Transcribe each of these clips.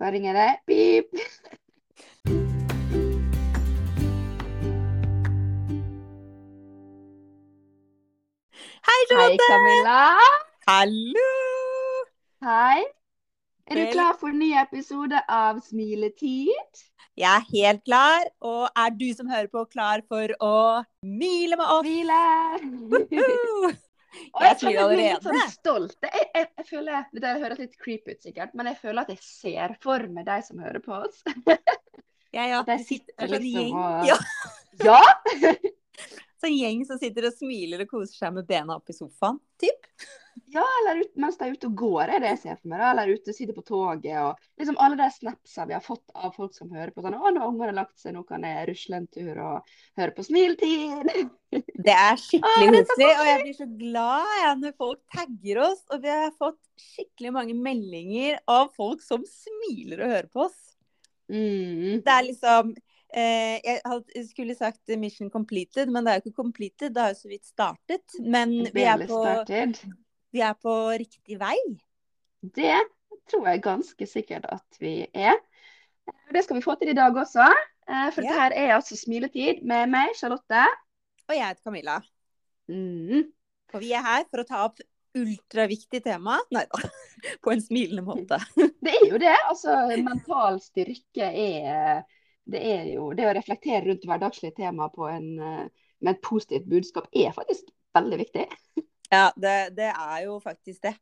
Da ringer det. Pip. Hei, Hei, Camilla. Hallo! Hei. Er du klar for en ny episode av Smiletid? Jeg er helt klar. Og er du som hører på, klar for å mile med oss? Smile! Og Jeg jeg meg litt sånn stolt. Jeg, jeg, jeg føler, Det høres litt creepy ut sikkert, men jeg føler at jeg ser for meg de som hører på oss. Ja, ja. De Det sitter en sånn liksom og- ja, Ja! sånn gjeng som sitter og smiler og koser seg med bena opp i sofaen. Typ. Ja, eller ut, mens de er ute og går, er det jeg ser for meg. da. Eller ute sitter på toget. og liksom Alle de snapsa vi har fått av folk som hører på sånn Å, nå har ungene lagt seg, nå kan jeg rusle en tur og høre på Smiltid. Det er skikkelig koselig, og jeg blir så glad ja, når folk tagger oss. Og vi har fått skikkelig mange meldinger av folk som smiler og hører på oss. Mm. Det er liksom eh, Jeg skulle sagt mission completed, men det er jo ikke completed. Det har jo så vidt startet. Men vi er, på, started. Vi er på riktig vei. Det tror jeg ganske sikkert at vi er. Det skal vi få til i dag også. eh, For Ja. dette er altså Smiletid med meg, Charlotte. Og jeg heter Camilla. Mm. Og vi er her for å ta opp ultraviktig tema. Nei da. På en smilende måte. Det er jo det. Altså, mental styrke er Det er jo det å reflektere rundt hverdagslige tema på en, eh, med et positivt budskap er faktisk veldig viktig. Ja, det, det er jo faktisk det.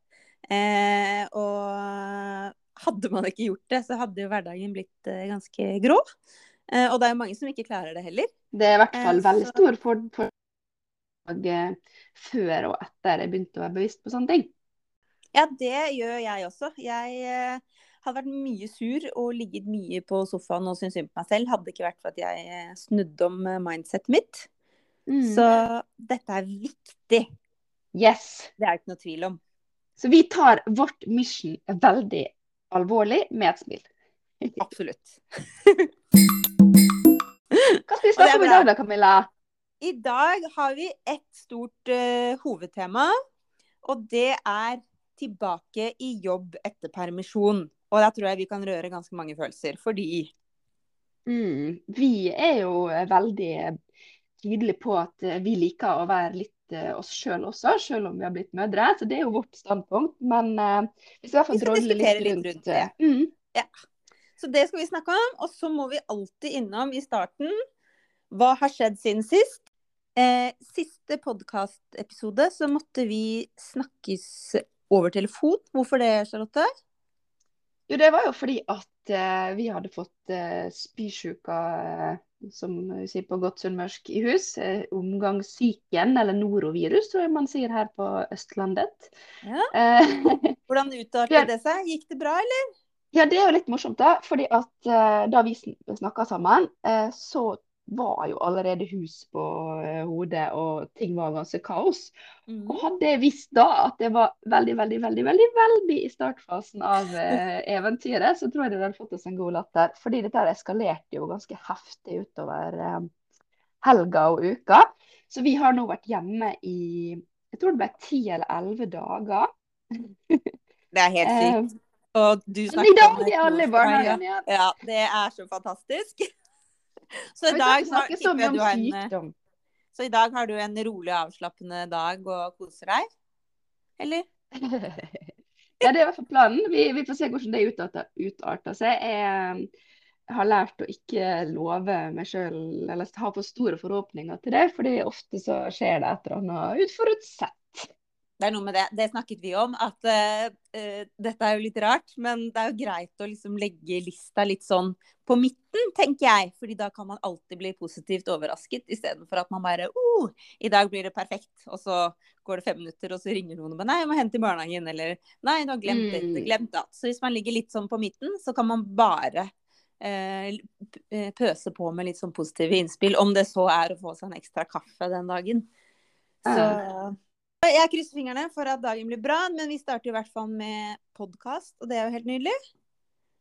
Eh, og hadde man ikke gjort det, så hadde jo hverdagen blitt eh, ganske grå. Eh, og det er jo mange som ikke klarer det heller. Det er i hvert fall Eh, veldig så- stor for, for før og etter jeg begynte å være bevisst på sånne ting. Ja, det gjør jeg også. Jeg eh, hadde vært mye sur og ligget mye på sofaen og syntes synd på meg selv. Hadde det ikke vært for at jeg eh, snudde om mindsetet mitt. Mm. Så dette er viktig. Yes. Det er det ikke noe tvil om. Så vi tar vårt mission veldig alvorlig med et smil. Absolutt. Hva skal vi snakke om i dag da, Camilla? I dag har vi et stort uh, hovedtema, og det er tilbake i jobb etter permisjon. Og der tror jeg vi kan røre ganske mange følelser, fordi Mm. Vi er jo veldig tydelige på at eh, vi liker å være litt oss sjøl også, sjøl om vi har blitt mødre. Så det er jo vårt standpunkt. Men eh, vi skal i hvert fall drodle litt litt rundt, rundt det. Mm. Ja. Så det skal vi snakke om. Og så må vi alltid innom i starten hva har skjedd siden sist. Eh, siste podkastepisode så måtte vi snakkes over telefon. Hvorfor det, Charlotte? Jo, det var jo fordi at eh, vi hadde fått eh, spysjuka, eh, som vi sier på godt sunnmørsk, i hus. Uh, omgangssyken, eller norovirus, tror jeg man sier her på Østlandet. Ja. Eh, Hvordan utartet det seg? Gikk det bra, eller? Ja, det er jo litt morsomt, da. fordi at eh, da vi snakka sammen, eh, så var jo allerede hus på eh, hodet, og ting var ganske kaos. Mm. Og hadde jeg visst da at det var veldig, veldig, veldig veldig, veldig i startfasen av eh, eventyret, så tror jeg det hadde fått oss en god latter. Fordi dette eskalerte jo ganske heftig utover eh, helga og uka. Så vi har nå vært hjemme i jeg tror det ble ti eller elleve dager. Det er helt Eh, sykt. Og du men i dag om er alle i barnehagen igjen. Ja, det er så fantastisk. Så i dag så tipper du har en, så i dag har du en rolig, avslappende dag og koser deg? Eller? Ja, det er i hvert fall planen. Vi, vi får se hvordan det utarter, utarter seg. Jeg, jeg har lært å ikke love meg sjøl eller ha for store forhåpninger til det, fordi ofte så skjer det et eller annet utforutsett. Det er noe med det. Det snakket vi om, at eh, dette er jo litt rart, men det er jo greit å liksom legge lista litt sånn på midten, tenker jeg. Fordi da kan man alltid bli positivt overrasket, istedenfor at man bare oh, i dag blir det perfekt, og så går det fem minutter, og så ringer noen og bare nei, jeg må hente i barnehagen, eller nei, du har glemt dette, Mm. glemt det. Så hvis man ligger litt sånn på midten, så kan man bare eh, pøse på med litt sånn positive innspill, om det så er å få seg en ekstra kaffe den dagen. Så jeg krysser fingrene for at dagen blir bra, men vi starter i hvert fall med podkast, og det er jo helt nydelig.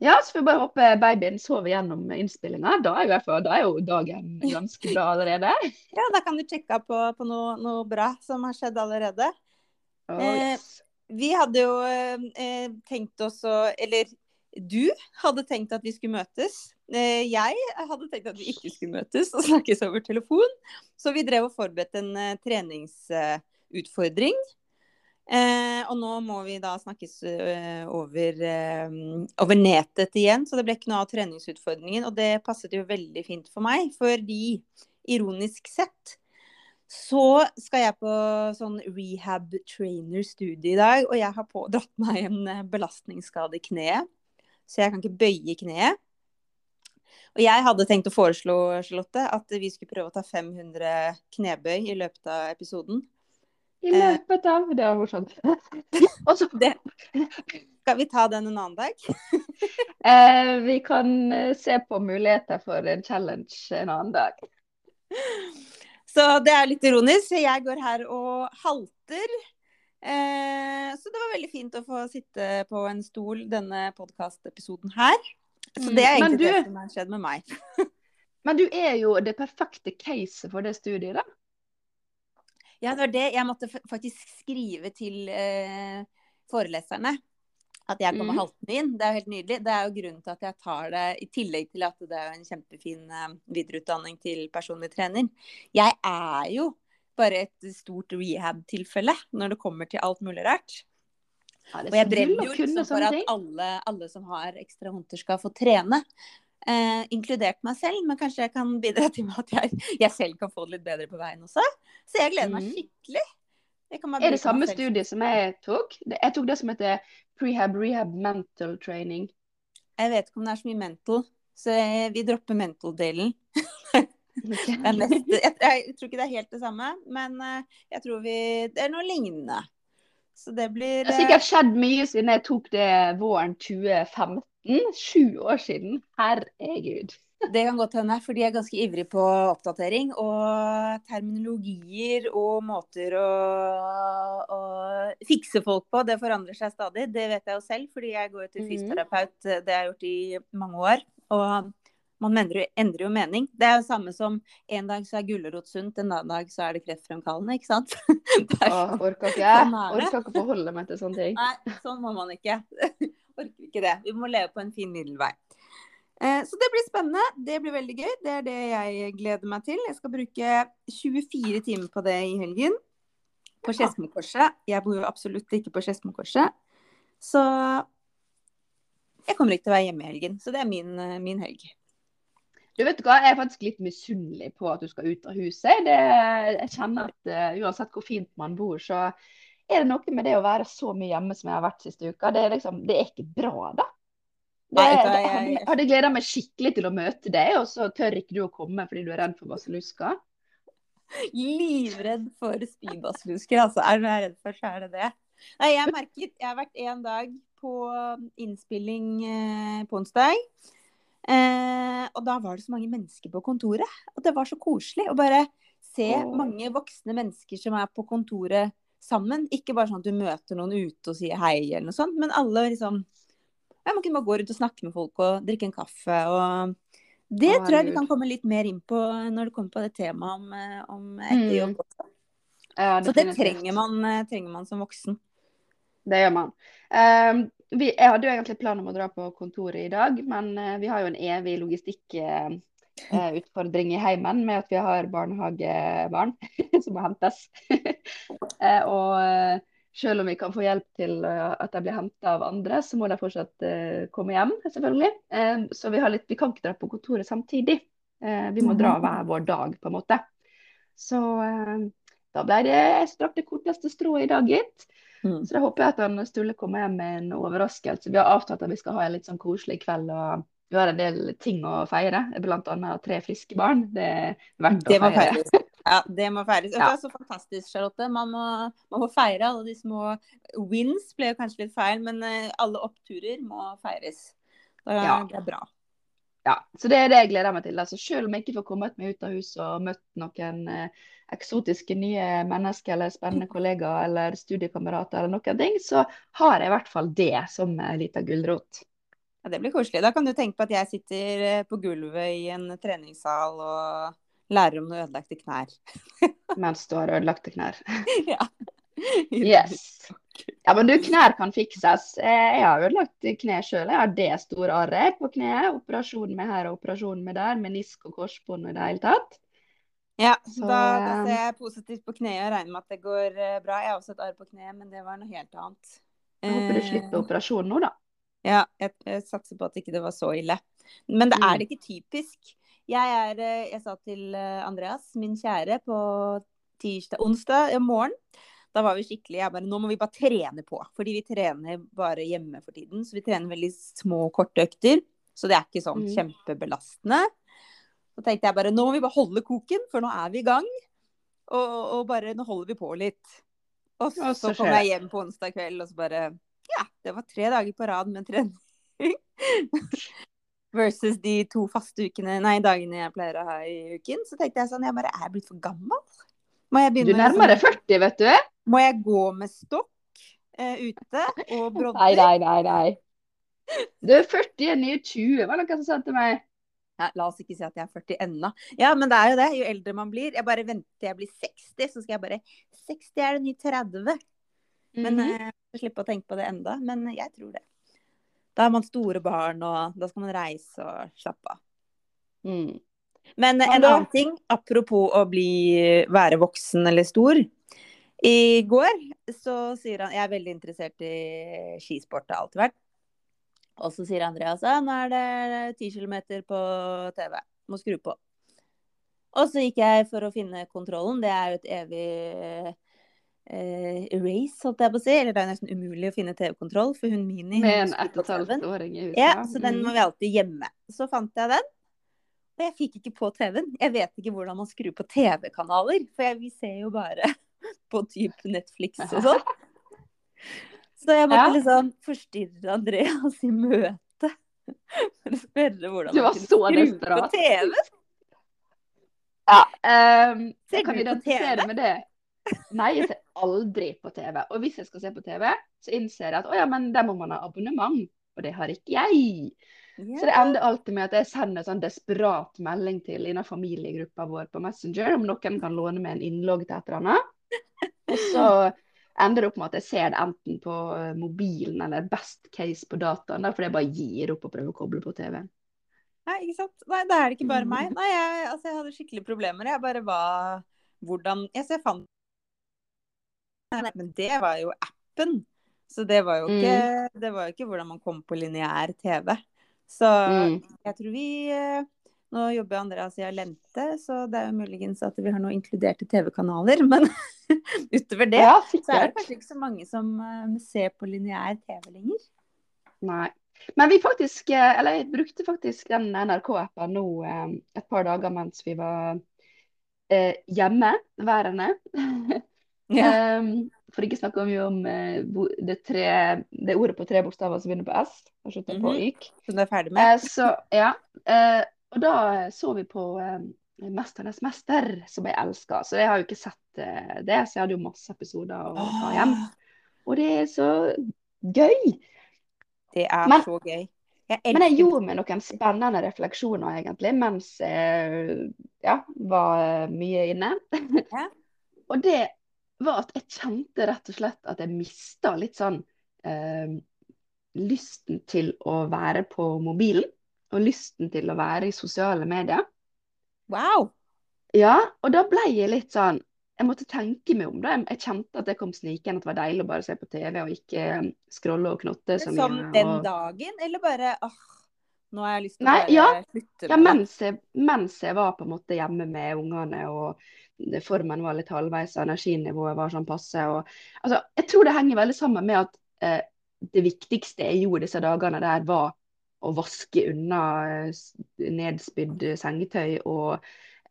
Ja, så får vi bare håpe babyen sover gjennom innspillinga. Da da er jo dagen ganske bra allerede. Ja, da kan du sjekke på, på noe, noe bra som har skjedd allerede. Oh, Eh. Vi hadde jo eh, tenkt oss å Eller du hadde tenkt at vi skulle møtes. Eh, jeg hadde tenkt at vi ikke skulle møtes og snakkes over telefon. Så vi drev og forberedte en uh, treningsutfordring. Eh, og nå må vi da snakkes uh, over, over nettet igjen, så det ble ikke noe av treningsutfordringen. Og det passet jo veldig fint for meg, fordi ironisk sett så skal jeg på sånn rehab trainer-studie i dag, og jeg har pådratt meg en belastningsskade i kneet så jeg kan ikke bøye kneet. Og jeg hadde tenkt å foreslå Charlotte, at vi skulle prøve å ta 500 knebøy i løpet av episoden. I løpet av Det var morsomt. det så Skal vi ta den en annen dag? eh, vi kan eh, se på muligheter for en challenge en annen dag. Så det er litt ironisk. Jeg går her og halter. Eh, så det var veldig fint å få sitte på en stol denne podkastepisoden her. Så det er mm, egentlig du, det som har skjedd med meg. men du er jo det perfekte caset for det studiet, da. Ja, det var det. Jeg måtte faktisk skrive til eh, foreleserne at jeg kommer mm. haltende inn. Det er jo helt nydelig. Det er jo grunnen til at jeg tar det, i tillegg til at det er en kjempefin eh, videreutdanning til personlig trener. Jeg er jo bare et stort rehab-tilfelle når det kommer til alt mulig rart. Ja, og jeg brenner jo liksom for at alle, alle, som har ekstra vondter, skal få trene. Eh, inkludert meg selv, men kanskje jeg kan bidra til at jeg, jeg, selv kan få det litt bedre på veien også. Så jeg gleder meg mm. skikkelig. er det samme studie som jeg tok? Jeg tok det som heter prehab rehab mental training. Jeg vet ikke om det er så mye mental, så vi dropper mental-delen. Jeg, jeg, tror ikke det er helt det samme, men eh, jeg tror vi Det er noe lignende. Så det blir Det har sikkert skjedd mye siden jeg tok det våren 2015. Sju år siden. Herregud. Det kan godt hende, for de er ganske ivrige på oppdatering. Og terminologier og måter å, å, fikse folk på, det forandrer seg stadig. Det vet jeg jo selv, fordi jeg går til mhm. fysioterapeut. Det har jeg gjort i mange år. Og man endrer, jo mening. Det er jo samme som en dag så er gulrot sunt, en annen dag så er det kreftfremkallende, ikke sant? Åh, orker ikke. Sånn orker ikke forholde meg til sånne ting. Nei, sånn må man ikke. orker ikke det. Vi må leve på en fin middelvei. Eh, så det blir spennende. Det blir veldig gøy. Det er det jeg gleder meg til. Jeg skal bruke 24 timer på det i helgen. På Skedsmokorset. Jeg bor jo absolutt ikke på Skedsmokorset. Så jeg kommer ikke til å være hjemme i helgen. Så det er min, eh, min helg. Du vet hva, Jeg er faktisk litt misunnelig på at du skal ut av huset. Det, jeg kjenner at uh, Uansett hvor fint man bor, så er det noe med det å være så mye hjemme som jeg har vært siste uka. Det er, liksom, det er ikke bra, da. Det, Nei, det, jeg hadde gleda meg skikkelig til å møte deg, og så tør ikke du å komme fordi du er redd for basillusker. Livredd for spybasillusker, altså. Er du redd for, så er det det. Nei, jeg merket Jeg har vært en dag på innspilling eh, på onsdag. Eh, og da var det så mange mennesker på kontoret. Og det var så koselig å bare se oh. mange voksne mennesker som er på kontoret sammen. Ikke bare sånn at du møter noen ute og sier hei, eller noe sånt, men alle liksom ja, Man kunne bare gå rundt og snakke med folk og drikke en kaffe. og Det oh, tror jeg vi kan komme litt mer inn på når det kommer på det temaet om, eh, om etter jobb mm. også. Ja, så det trenger man, eh, trenger man som voksen. Det gjør man. Um, vi, jeg hadde jo egentlig plan om å dra på kontoret i dag, men vi har jo en evig logistikkutfordring uh, i heimen med at vi har barnehagebarn som må hentes. og selv om vi kan få hjelp til at de blir henta av andre, så må de fortsatt komme hjem, selvfølgelig. så vi, litt, vi, kan ikke dra på kontoret samtidig. vi må dra hver vår dag, på en måte. Så da ble det Jeg strakk det korteste strået i dag, gitt. Mm. Så da håper jeg at han Sturle kommer hjem med en overraskelse. Vi har avtalt at vi skal ha en litt sånn koselig kveld. og vi har en del ting å feire, bl.a. tre friske barn. Det er verdt det å feire. Ja, det må feires. Ja. Det er så fantastisk, Charlotte. Man må, man må, feire alle de små wins, ble kanskje litt feil, men eh, alle oppturer må feires. Det, ja. det er bra. Ja, så det er det jeg gleder meg til. Altså, selv om jeg ikke får kommet meg ut av huset og møtt noen eh, eksotiske nye mennesker eller spennende kollegaer eller studiekamerater eller noen ting, så har jeg i hvert fall det som en liten gulrot. Ja, det blir koselig. Da kan du tenke på at jeg sitter eh, på gulvet i en treningssal og lærer om noen ødelagte knær. Mens du har ødelagte knær. ja. Yes. Ja, men du, knær kan fikses. Eh, Jeg har ødelagt kne sjøl. Jeg har det store arret på kneet. Operasjon med her og operasjon med der. Menisk og korsbånd og i det hele tatt. Ja, Så, da, da eh, ser jeg positivt på kneet og regner med at det går eh, bra. Jeg har også et arr på kneet, men det var noe helt annet. Jeg håper du slipper operasjon nå, da. Ja, jeg, jeg satser på at ikke det var så ille. Men det Mm. er det ikke typisk. Jeg er eh, Jeg sa til eh, Andreas, min kjære, på tirsdag, onsdag i morgen. Da var vi skikkelig Jeg bare Nå må vi bare trene på. Fordi vi trener bare hjemme for tiden. Så vi trener veldig små, korte økter. Så det er ikke sånn Mm. kjempebelastende. Så tenkte jeg bare nå må vi bare holde koken, for nå er vi i gang. Og, og bare nå holder vi på litt. Og så, så kom jeg hjem på onsdag kveld, og så bare Ja, det var tre dager på rad med trening. Versus de to faste ukene, nei, dagene jeg pleier å ha i uken. Så tenkte jeg sånn, jeg bare er blitt for gammel? Må jeg Du nærmer deg liksom- 40, vet du. Må jeg gå med stokk eh, ute og brodder? Nei, nei, nei. nei. Du er 40 er nye 20, var det noen som sa til meg. Nei, la oss ikke si at jeg er 40 ennå. Ja, men det er jo det. Jo eldre man blir. Jeg bare venter til jeg blir 60, så skal jeg bare 60 er det nye 30. Men Mhm. eh, slippe å tenke på det enda. Men jeg tror det. Da har man store barn, og da skal man reise og slappe av. Mm. Men en da- annen ting, apropos å bli, være voksen eller stor. I går så sier han Jeg er veldig interessert i skisport, det har alltid vært. Og så sier Andreas at nå er det 10 km på TV. Må skru på. Og så gikk jeg for å finne kontrollen. Det er jo et evig eh, race, holdt jeg på å si. Eller det er nesten umulig å finne TV-kontroll, for hun Mini Med en ett og et åring i huset. Ja, så den må var vi alltid hjemme. Så fant jeg den. Og jeg fikk ikke på TV-en. Jeg vet ikke hvordan man skrur på TV-kanaler. For jeg, vi ser jo bare på type Netflix og sånn. Så jeg måtte Ja. liksom forstyrre Andreas i møte. For å spørre hvordan man så kunne skru på TV-en. Ja, Um, Ser kan du på identifisere med det. Nei, jeg ser aldri på TV. Og hvis jeg skal se på TV, så innser jeg at å ja, men der må man ha abonnement. Og det har ikke jeg. Så det ender alltid med at jeg sender sånn desperat melding til innen familiegruppa vår på Messenger om noen kan låne meg en innlogg til et eller annet. Og så ender det opp med at jeg ser det enten på eh, mobilen eller best case på dataen. Da, fordi jeg bare gir opp og prøver å koble på TV-en. Nei, ikke sant. Nei, da er det ikke bare meg. Nei, jeg, altså, jeg hadde skikkelig problemer. Jeg bare var Hvordan Jeg jeg fant Men det var jo appen. Så det var jo ikke, det var ikke hvordan man kom på lineær TV. Så Mm. jeg tror vi eh, Nå jobber Andreas i Alente, så det er jo muligens at vi har noen inkluderte TV-kanaler. Men utover det Ja, så er det kanskje ikke så mange som eh, ser på lineær TV lenger. Nei. Men vi faktisk, eh, eller jeg brukte faktisk den NRK-appen nå et par dager mens vi var eh, Um, for ikke snakke mye om uh, det, tre, det ordet på tre bokstaver som begynner på S. Og slutter på Mhm. YK. Som du er ferdig med. Uh, så, ja. Uh, og da så vi på 'Mesternes mester', som jeg elsker. Så jeg har jo ikke sett det, så jeg hadde jo masse episoder å ta hjem. Og det er så gøy. Det er Men- så gøy. Jeg Men jeg gjorde meg noen spennende refleksjoner egentlig mens jeg ja, var mye inne. Ja. Og det var at jeg kjente rett og slett at jeg mista litt sånn eh, lysten til å være på mobilen. Og lysten til å være i sosiale medier. Wow! Ja, og da ble jeg litt sånn Jeg måtte tenke meg om det. Jeg kjente at det kom snikende, at det var deilig å bare se på TV og ikke eh, scrolle og knotte Som sånn den og- dagen, eller bare åh, nå har jeg lyst til å bare ja. Ja, mens jeg, mens jeg var på en måte hjemme med ungene og formen var litt halvveis, og energinivået var sånn passe. Og, altså, jeg tror det henger veldig sammen med at eh, det viktigste jeg gjorde disse dagene der, var å vaske unna eh, nedspydd sengetøy og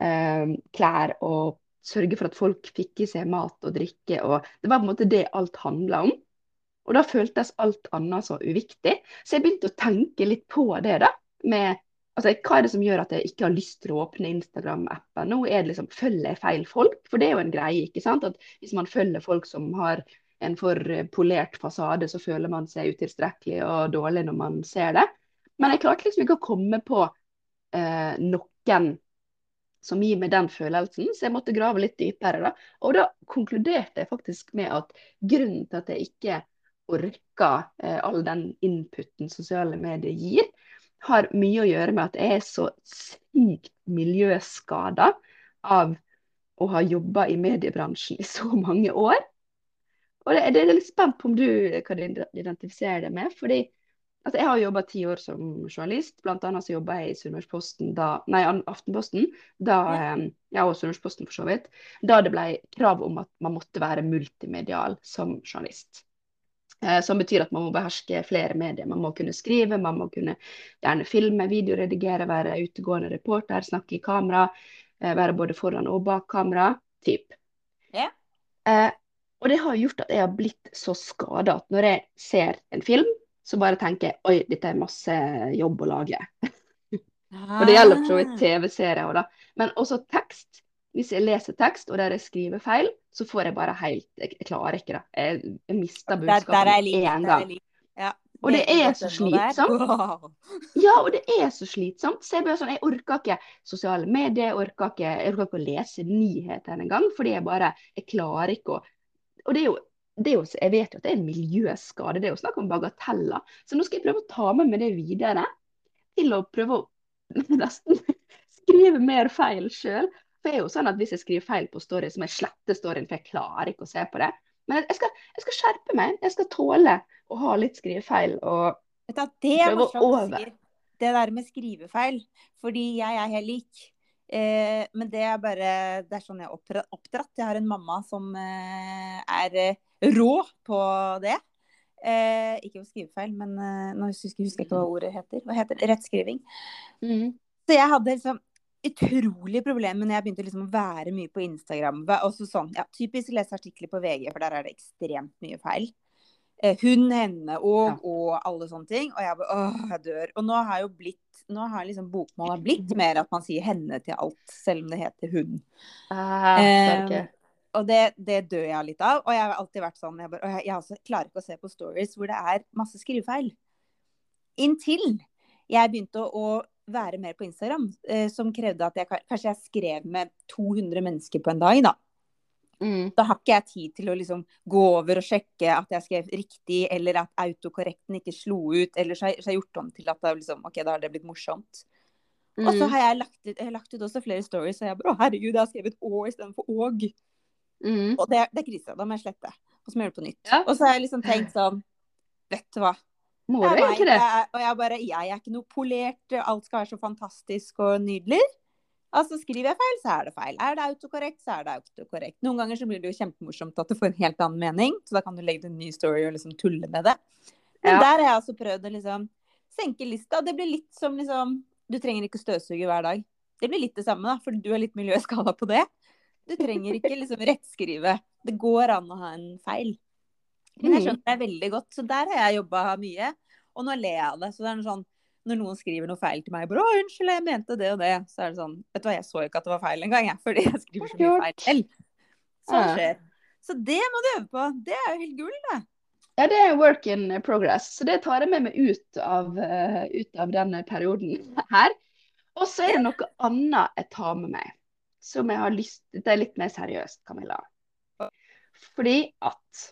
eh, klær og sørge for at folk fikk i seg mat og drikke. Og det var på en måte det alt handla om. Og da føltes alt annet så uviktig. Så jeg begynte å tenke litt på det, da. Med altså, hva er det som gjør at jeg ikke har lyst til å åpne Instagram-appen? Nå er det liksom, følger jeg feil folk? For det er jo en greie, ikke sant? At hvis man følger folk som har en for polert fasade, så føler man seg utilstrekkelig og dårlig når man ser det. Men jeg klarte liksom ikke å komme på eh, noen som gir meg den følelsen, så jeg måtte grave litt dypere. da. Og da konkluderte jeg faktisk med at grunnen til at jeg ikke orker eh, all den inputen sosiale medier gir, har mye å gjøre med at jeg er så sykt miljøskada av å ha jobba i mediebransjen i så mange år. Og det, det er litt spent på om du kan identifisere det med. fordi altså Jeg har jobba ti år som journalist. Annet så jobba jeg i Sunnmørsposten da Nei, Aftenposten. Da, ja. ja, og Sunnmørsposten for så vidt. Da det ble krav om at man måtte være multimedial som journalist. Eh, som betyr at man må beherske flere medier. Man må kunne skrive, man må kunne gjerne filme, videoredigere, være utegående reporter, snakke i kamera. Eh, være både foran og bak kamera. Typ. Yeah. Eh, og det har gjort at jeg har blitt så skada at når jeg ser en film, så bare tenker jeg oi, dette er masse jobb å lage. og det gjelder for så vidt ah. TV-serier òg, da. Men også tekst. Hvis jeg leser tekst og der jeg skriver feil, så får jeg bare helt Jeg, jeg klarer ikke det. Jeg, jeg mister budskapet en gang. Ja, og det er så slitsomt. Ja, og det er så slitsomt. Så jeg, bare sånn, jeg orker ikke sosiale medier, jeg orker ikke, jeg orker ikke å lese nyheter engang. Fordi jeg bare Jeg klarer ikke å og det er, jo, det jo, jeg vet jo at det er en miljøskade, det er jo snakk om bagateller. Så nå skal jeg prøve å ta med meg det videre til å prøve å nesten skrive mer feil sjøl. Det er jo sånn at hvis jeg skriver feil på story, så må jeg slette storyen, for jeg klarer ikke å se på det. Men jeg skal, jeg skal skjerpe meg. Jeg skal tåle å ha litt skrivefeil og prøve å over. Det der med skrivefeil. Fordi jeg er helt lik. Eh, men det er bare Det er sånn jeg er oppdratt. Jeg har en mamma som eh, er eh, rå på det. Eh, ikke å skrive feil, men eh, nå husker jeg ikke hva ordet heter. Hva heter det? Rettskriving. Mm. Så jeg hadde liksom utrolig problemer når jeg begynte liksom å være mye på Instagram. Sånn, ja, typisk lese artikler på VG, for der er det ekstremt mye feil. Eh, hun, henne og, og alle sånne ting. Og jeg bare åh, jeg dør. Og nå har jo blitt nå har liksom bokmålet blitt mer at man sier henne til alt, selv om det heter hun. Ah, eh, og det, det, dør jeg litt av. Og jeg har alltid vært sånn jeg, bare, jeg, jeg også klarer ikke å se på stories hvor det er masse skrivefeil. Inntil jeg begynte å, å være mer på Instagram, eh, som krevde at jeg kanskje jeg skrev med 200 mennesker på en dag, da. Mm. Da har ikke jeg tid til å liksom gå over og sjekke at jeg skrev riktig, eller at autokorrekten ikke slo ut, eller så har jeg gjort om til at det liksom, ok, da har det blitt morsomt. Mm. Og så mm. har jeg lagt ut, jeg lagt ut også flere stories, og jeg bare å herregud, jeg har skrevet å istedenfor åg. Mm. Og det, det, er krise. Da må jeg slette. Og så må jeg gjøre det på nytt. Ja. Og så har jeg liksom tenkt sånn Vet du hva. Må du egentlig det? og jeg bare Jeg er ikke noe polert, alt skal være så fantastisk og nydelig. Altså Skriver jeg feil, så er det feil. Er det autokorrekt, så er det autokorrekt. Noen ganger så blir det jo kjempemorsomt at det får en helt annen mening, så da kan du legge til en ny story og liksom tulle med det. Men ja. der har jeg altså prøvd å liksom senke lista. Det blir litt som liksom Du trenger ikke støvsuge hver dag. Det blir litt det samme, da, for du er litt miljøskada på det. Du trenger ikke liksom rettskrive. Det går an å ha en feil. Men jeg mm. skjønner det veldig godt, så der har jeg jobba mye. Og nå ler jeg av det. Så det er noe sånn når noen skriver noe feil til meg, bare 'Å, unnskyld, jeg mente det og det', så er det sånn Vet du hva, jeg så ikke at det var feil engang, jeg, fordi jeg skriver så mye feil selv. Sånn skjer. Så det må du øve på. Det er jo helt gull, det. Ja, det er work in progress. Så det tar jeg med meg ut av, uh, ut av denne perioden her. Og så er det noe annet jeg tar med meg, som jeg har lyst til Det er litt mer seriøst, Camilla. Fordi at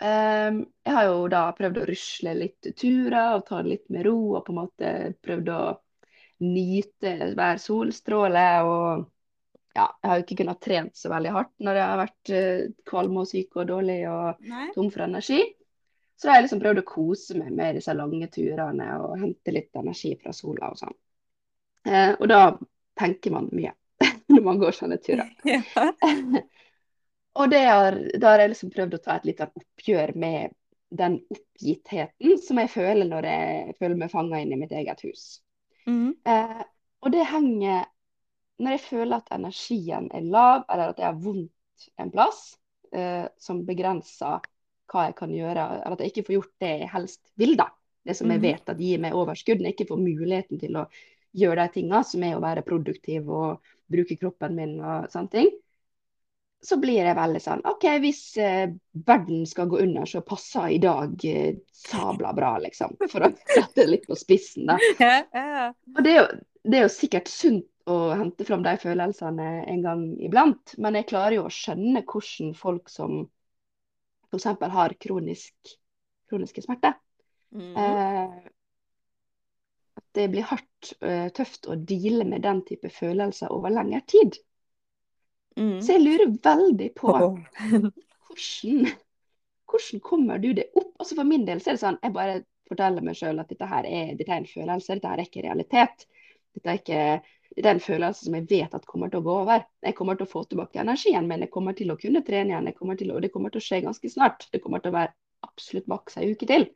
Um, jeg har jo da prøvd å rusle litt turer og ta det litt med ro. Og på en måte prøvd å nyte hver solstråle. Og ja, jeg har jo ikke kunnet trent så veldig hardt når jeg har vært uh, kvalm og syk og dårlig og Nei. tom for energi. Så da har jeg liksom prøvd å kose meg med disse lange turene og hente litt energi fra sola og sånn. Uh, og da tenker man mye når man går sånne turer. Ja. Og har, da har jeg liksom prøvd å ta et lite oppgjør med den oppgittheten som jeg føler når jeg føler meg fanga inn i mitt eget hus. Mm. Eh, og det henger Når jeg føler at energien er lav, eller at jeg har vondt en plass, eh, som begrenser hva jeg kan gjøre, eller at jeg ikke får gjort det jeg helst vil, da. Det som jeg mm. vet at gir meg overskudd. Når jeg ikke får muligheten til å gjøre de tingene som er å være produktiv og bruke kroppen min og sånne ting så blir jeg veldig sånn OK, hvis eh, verden skal gå under, så passer i dag eh, sabla bra, liksom. For å sette det litt på spissen, da. Og det er, jo, det er jo sikkert sunt å hente fram de følelsene en gang iblant. Men jeg klarer jo å skjønne hvordan folk som f.eks. har kronisk, kroniske smerter Mm. eh, At det blir hardt, eh, tøft å deale med den type følelser over lengre tid. Mm. Så jeg lurer veldig på hvordan, hvordan kommer du det opp? Altså For min del så er det sånn, jeg bare forteller meg sjøl at dette her er, dette er en følelse, dette her er ikke realitet. Dette er, ikke, dette er en følelse som jeg vet at kommer til å gå over. Jeg kommer til å få tilbake energien min, jeg kommer til å kunne trene igjen, kommer å, det kommer til å skje ganske snart. Det kommer til å være absolutt maks ei uke til.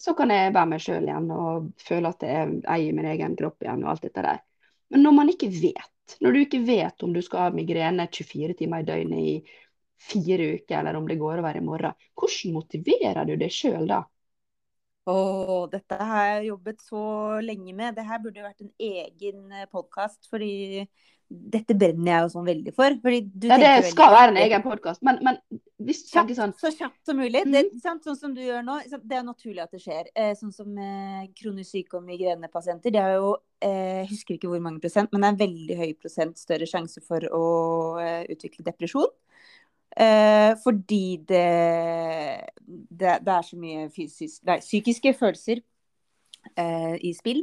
Så kan jeg være meg sjøl igjen og føle at jeg eier min egen kropp igjen og alt dette der. Men når man ikke vet, når du ikke vet om du skal ha migrene 24 timer i døgnet i fire uker, eller om det går over i morgen, hvordan motiverer du deg sjøl da? Åh, dette har jeg jobbet så lenge med. Det her burde jo vært en egen podkast, fordi dette brenner jeg jo sånn veldig for. Ja, det skal være en egen podkast, men, men hvis du Kjapt, tenker sånn så kjapt som mulig. Mm. Det, sant, sånn som du gjør nå, det er naturlig at det skjer. Eh, sånn som eh, kronisk syke og migrenepasienter. Det er jo, eh, jeg husker ikke hvor mange prosent, men det er en veldig høy prosent større sjanse for å eh, utvikle depresjon. Eh, fordi det, det, det er så mye fysisk, nei, psykiske følelser eh, i spill.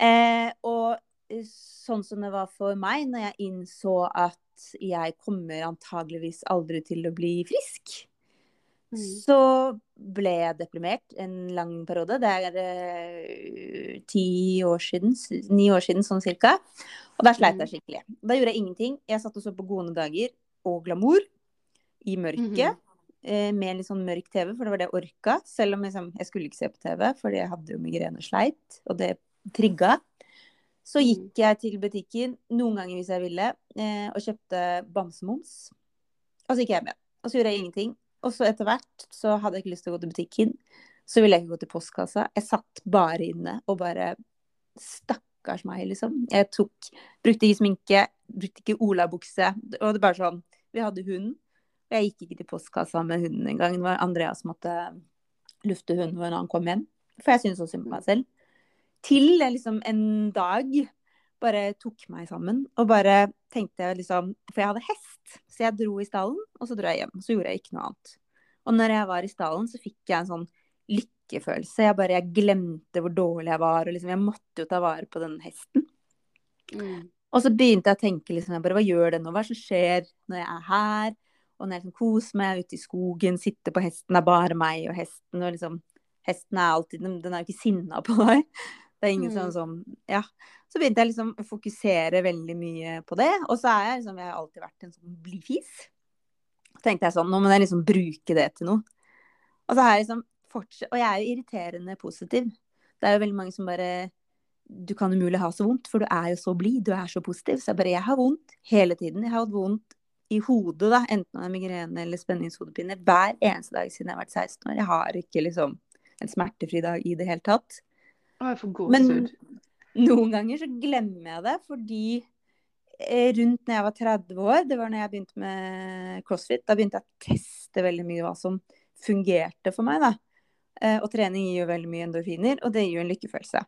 Eh, og sånn som det var for meg når jeg innså at jeg kommer antageligvis aldri til å bli frisk, Mm. så ble jeg deprimert en lang periode. Det er eh, ti år siden, ni år siden sånn cirka. Og der sleit jeg skikkelig. Da gjorde jeg ingenting. Jeg satt og så på Gode dager og Glamour i mørket. eh, Med litt sånn mørk TV, for det var det jeg orka. Selv om liksom, jeg skulle ikke se på TV, fordi jeg hadde jo migrene og sleit, og det trigga. Så Mm. gikk jeg til butikken noen ganger hvis jeg ville, eh, og kjøpte bamsemums. Og så gikk jeg hjem igjen. Og så gjorde jeg ingenting. Og så etter hvert så hadde jeg ikke lyst til å gå til butikken. Så ville jeg ikke gå til postkassa. Jeg satt bare inne og bare Stakkars meg, liksom. Jeg tok Brukte ikke sminke, brukte ikke olabukse. Og det var bare sånn Vi hadde hund. Og jeg gikk ikke til postkassa med hunden engang. Det var Andreas som måtte lufte hunden når han kom hjem. For jeg syntes så synd på meg selv. Til liksom en dag bare tok meg sammen og bare tenkte liksom For jeg hadde hest, så jeg dro i stallen, og så dro jeg hjem. Så gjorde jeg ikke noe annet. Og når jeg var i stallen, så fikk jeg en sånn lykkefølelse. Jeg bare jeg glemte hvor dårlig jeg var, og liksom jeg måtte jo ta vare på den hesten. Mm. Og så begynte jeg å tenke liksom, jeg bare, hva gjør det nå? Hva er det som skjer når jeg er her? Og når jeg liksom koser meg ute i skogen, sitter på hesten, det er bare meg og hesten. Og liksom, hesten er alltid, den den er jo ikke sinna på deg. Det er ingen Mm. sånn som, ja. Så begynte jeg liksom å fokusere veldig mye på det. Og så er jeg liksom, jeg har alltid vært en sånn blidfis. Så tenkte jeg sånn, nå må jeg liksom bruke det til noe. Og så har jeg liksom fortsatt, og jeg er jo irriterende positiv. Det er jo veldig mange som bare du kan umulig ha så vondt, for du er jo så blid, du er så positiv. Så jeg bare, jeg har vondt hele tiden. Jeg har hatt vondt i hodet, da, enten det er migrene eller spenningshodepine, hver eneste dag siden jeg har vært 16 år. Jeg har ikke liksom en smertefri dag i det hele tatt. Å, jeg får Men gåsehud. Noen ganger så glemmer jeg det, fordi eh, rundt når jeg var 30 år, det var når jeg begynte med crossfit, da begynte jeg å teste veldig mye hva som fungerte for meg, da. Eh, og trening gir jo veldig mye endorfiner, og det gir jo en lykkefølelse.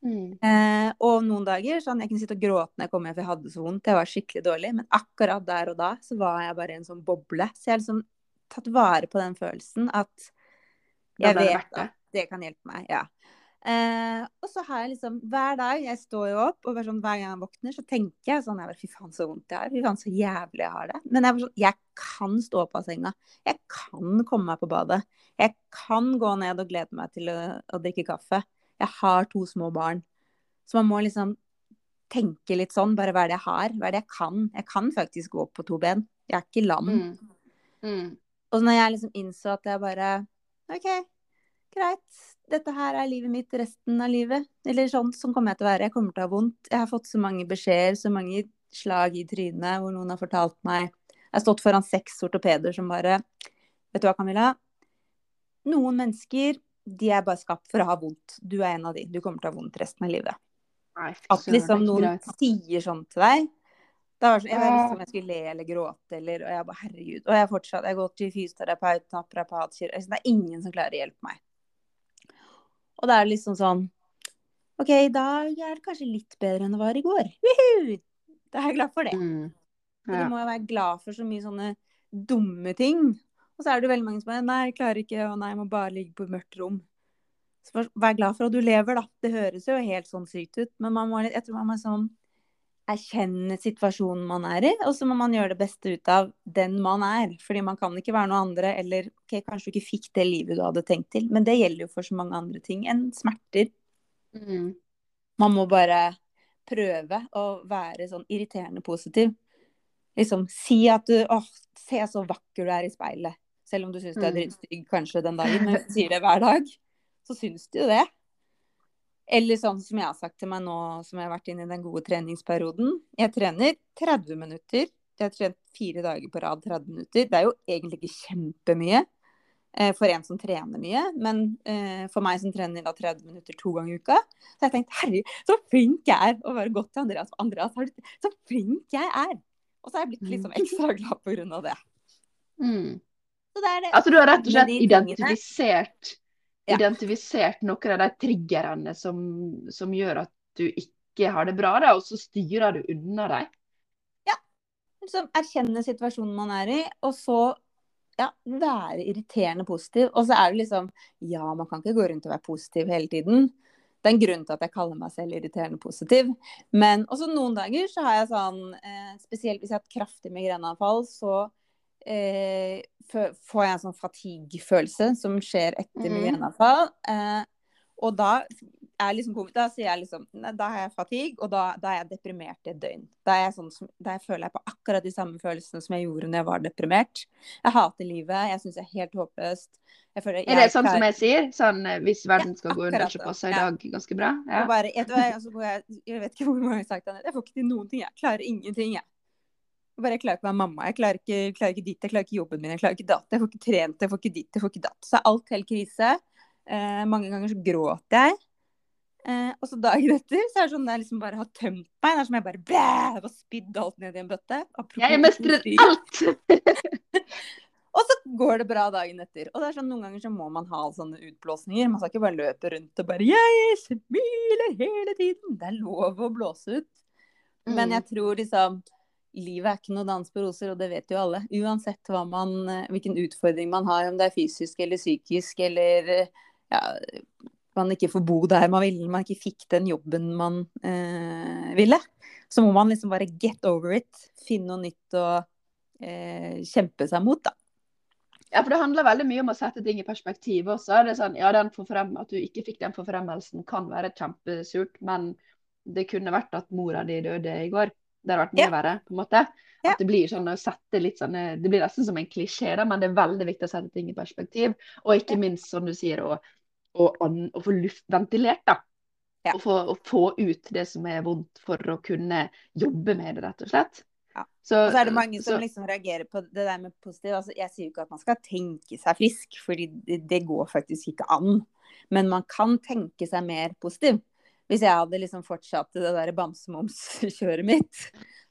Mm. Eh, og noen dager sånn, jeg kunne sitte og gråte når jeg kom hjem for jeg hadde så vondt. Jeg var skikkelig dårlig. Men akkurat der og da så var jeg bare i en sånn boble. Så jeg har liksom tatt vare på den følelsen at jeg vet det. at det kan hjelpe meg. Ja. Eh, og så har jeg liksom hver dag Jeg står jo opp, og sånn, hver gang jeg våkner, så tenker jeg sånn jeg bare, Fy faen, så vondt jeg har. Fy faen, så jævlig jeg har det. Men jeg, sånn, jeg kan stå opp av senga. Jeg kan komme meg på badet. Jeg kan gå ned og glede meg til å, å drikke kaffe. Jeg har to små barn. Så man må liksom tenke litt sånn, bare hva er det jeg har? Hva er det jeg kan? Jeg kan faktisk gå på to ben. Jeg er ikke lam. Mm. Mm. Og når jeg liksom innså at jeg bare OK, greit. Dette her er livet mitt resten av livet. Eller sånn, sånn kommer jeg til å være. Jeg kommer til å ha vondt. Jeg har fått så mange beskjeder, så mange slag i trynet hvor noen har fortalt meg Jeg har stått foran seks ortopeder som bare Vet du hva, Camilla? Noen mennesker de er bare skapt for å ha vondt. Du er en av de. Du kommer til å ha vondt resten av livet. Nei, At liksom det noen greit. sier sånn til deg. Da var sånn, jeg visste om jeg skulle le eller gråte, eller, og jeg bare herregud. Og jeg fortsatt, jeg har gått til fysioterapeut, naprapat, kirurg Det er ingen som klarer å hjelpe meg. Og da er det liksom sånn OK, i dag er det kanskje litt bedre enn det var i går. Woohoo! Da er jeg glad for det. Mm. Ja. du må jo være glad for så mye sånne dumme ting. Og så er det veldig mange som er Nei, jeg klarer ikke, og nei, jeg må bare ligge på et mørkt rom. Så vær glad for at du lever, da. Det høres jo helt sånn sykt ut, men man må, jeg tror man må sånn erkjenne situasjonen man er i, og så må man gjøre det beste ut av den man er. Fordi man kan ikke være noe andre, eller ok, kanskje du ikke fikk det livet du hadde tenkt til, men det gjelder jo for så mange andre ting enn smerter. Mm. Man må bare prøve å være sånn irriterende positiv. Liksom si at du åh, se så vakker du er i speilet. Selv om du syns du er drittstygg dritstygg kanskje den dagen, men hvis du sier det hver dag, så syns du jo det. Eller sånn som jeg har sagt til meg nå som jeg har vært inne i den gode treningsperioden. Jeg trener 30 minutter. Jeg har trent fire dager på rad 30 minutter. Det er jo egentlig ikke kjempemye eh, for en som trener mye, men eh, for meg som trener da 30 minutter to ganger i uka, så har jeg tenkt herregud, så flink jeg er å være godt til Andreas. Andreas, har du, så flink jeg er! Og så har jeg blitt liksom ekstra glad av det. Mm. Så det er det. Altså du har rett og slett identifisert, Ja. identifisert noen av de triggerne som, som gjør at du ikke har det bra, da, og så styrer du unna dem. liksom erkjenne situasjonen man er i, og så ja, være irriterende positiv. Og så er det liksom Ja, man kan ikke gå rundt og være positiv hele tiden. Det er en grunn til at jeg kaller meg selv irriterende positiv. Men også noen dager så har jeg sånn eh, Spesielt hvis jeg har hatt kraftig migreneanfall, så eh, får jeg en sånn fatigue-følelse som skjer etter mm. migreneanfall. Eh, og da er liksom, kom- da sier jeg liksom Da har jeg fatigue, og da, da er jeg deprimert i et døgn. Da, jeg sånn, som- da jeg føler jeg på akkurat de samme følelsene som jeg gjorde når jeg var deprimert. Jeg hater livet. Jeg syns det er helt håpløst. Jeg føler, Er det sånn som jeg sier? Sånn eh, hvis verden skal gå under, så passer i Ja. dag ganske bra? Ja. Bare, jeg, jeg, jeg vet ikke hvor mange ganger jeg har sagt det, jeg får ikke til noen ting. Jeg klarer ingenting, jeg. Bare, jeg klarer ikke å være mamma, jeg klarer ikke, klarer ikke ditt, jeg klarer ikke jobben min, jeg klarer ikke datt, jeg får ikke trent, jeg får ikke ditt, jeg får ikke datt. Så er alt helt krise. Eh, mange ganger så gråter jeg. Eh, og så dagen etter så er det sånn at jeg liksom bare har tømt meg. Det er som jeg bare blæ, jeg bare spydd alt ned i en bøtte. Apropos Jeg mestrer alt! Og så går det bra dagen etter. Og det er sånn, noen ganger så må man ha sånne utblåsninger. Man skal ikke bare løpe rundt og bare 'Jeg smiler hele tiden'. Det er lov å blåse ut. Men Mm. jeg tror liksom Livet er ikke noe dans på roser, og det vet jo alle. Uansett man, eh, hvilken utfordring man har, om det er fysisk eller psykisk, eller eh, ja, man ikke får bo der man ville, man ikke fikk den jobben man eh, ville, så må man liksom bare get over it. Finne noe nytt å eh, kjempe seg mot, da. Ja, for det handler veldig mye om å sette ting i perspektiv også. Det er sånn, ja, forfrem At du ikke fikk den forfremmelsen kan være kjempesurt, men det kunne vært at mora di døde i går. Det har vært mye Ja. verre, på en måte. Ja. At det blir sånn å sette litt sånn Det blir nesten som en klisjé, da, men det er veldig viktig å sette ting i perspektiv. Og ikke minst, som du sier, å, å, å få luftventilert, da. Ja. Å, få, å få ut det som er vondt, for å kunne jobbe med det, rett og slett. Ja. Så, Og så er det mange som så- liksom reagerer på det der med positiv. Altså, jeg sier jo ikke at man skal tenke seg frisk, fordi det, det går faktisk ikke an. Men man kan tenke seg mer positiv. Hvis jeg hadde liksom fortsatt det der bamsemums-kjøret mitt,